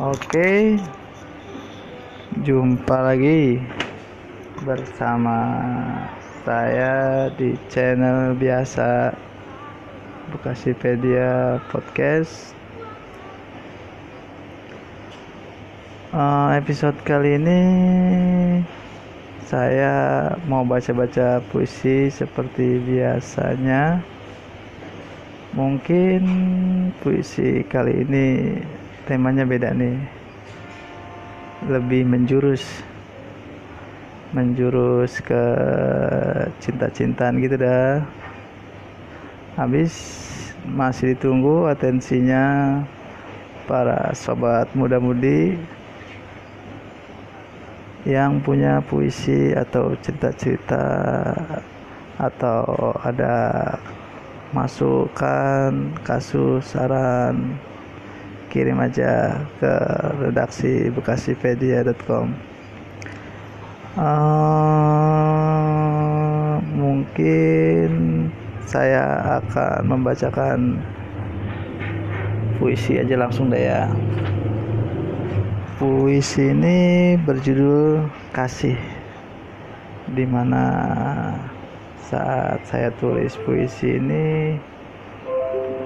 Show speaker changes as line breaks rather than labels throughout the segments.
Oke, jumpa lagi bersama saya di channel biasa Bekasipedia Podcast. Uh, episode kali ini saya mau baca-baca puisi seperti biasanya. Mungkin puisi kali ini temanya beda nih. Lebih menjurus menjurus ke cinta-cintaan gitu dah. Habis masih ditunggu atensinya para sobat muda-mudi yang punya puisi atau cerita-cerita atau ada masukan kasus saran kirim aja ke redaksi bekasipedia.com uh, mungkin saya akan membacakan puisi aja langsung deh ya. Puisi ini berjudul kasih di mana saat saya tulis puisi ini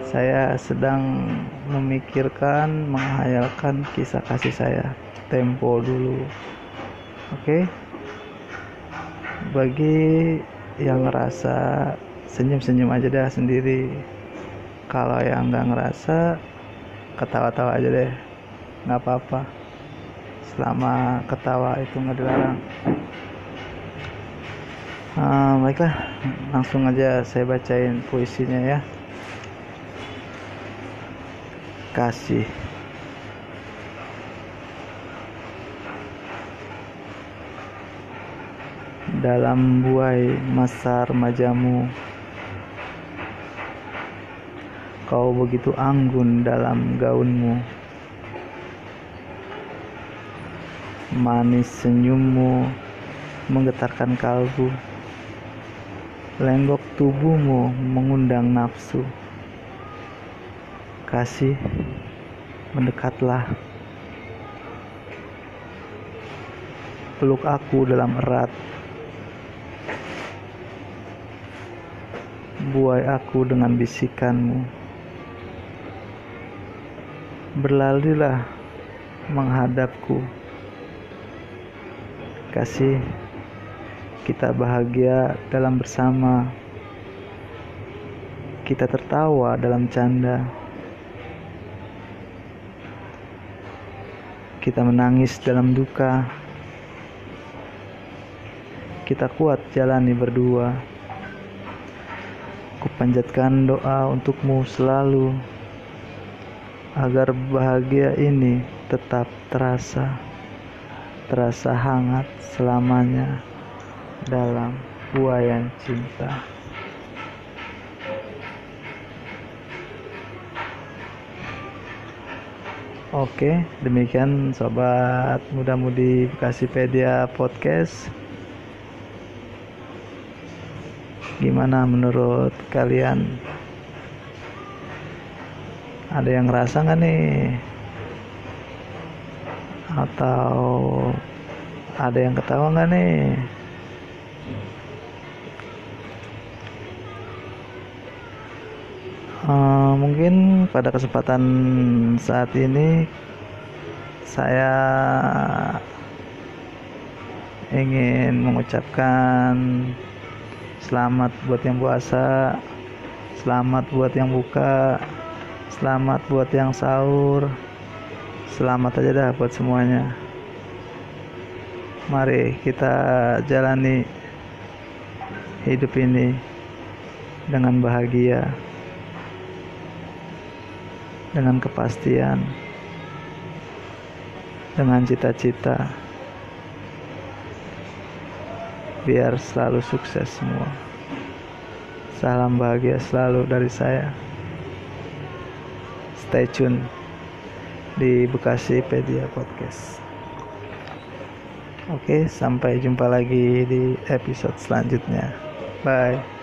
saya sedang memikirkan, menghayalkan kisah kasih saya tempo dulu. Oke. Okay? Bagi yang ngerasa senyum-senyum aja dah sendiri. Kalau yang nggak ngerasa ketawa-tawa aja deh. Nggak apa-apa. Selama ketawa itu nggak dilarang. Uh, baiklah, langsung aja saya bacain puisinya ya. Kasih. Dalam buai masa remajamu, kau begitu anggun dalam gaunmu. Manis senyummu menggetarkan kalbu. Lenggok tubuhmu mengundang nafsu kasih mendekatlah. Peluk aku dalam erat. Buai aku dengan bisikanmu. Berlalilah menghadapku. Kasih kita bahagia dalam bersama. Kita tertawa dalam canda kita menangis dalam duka, kita kuat jalani berdua. Kupanjatkan doa untukmu selalu, agar bahagia ini tetap terasa, terasa hangat selamanya dalam buayan cinta. Oke, demikian sobat muda-mudi Bekasipedia Podcast. Gimana menurut kalian? Ada yang ngerasa nggak nih? Atau ada yang ketawa nggak nih? Uh, mungkin pada kesempatan saat ini saya ingin mengucapkan selamat buat yang puasa, selamat buat yang buka, selamat buat yang sahur, selamat aja dah buat semuanya. Mari kita jalani hidup ini dengan bahagia dengan kepastian, dengan cita-cita, biar selalu sukses semua. Salam bahagia selalu dari saya. Stay tune di Bekasi Pedia Podcast. Oke, sampai jumpa lagi di episode selanjutnya. Bye.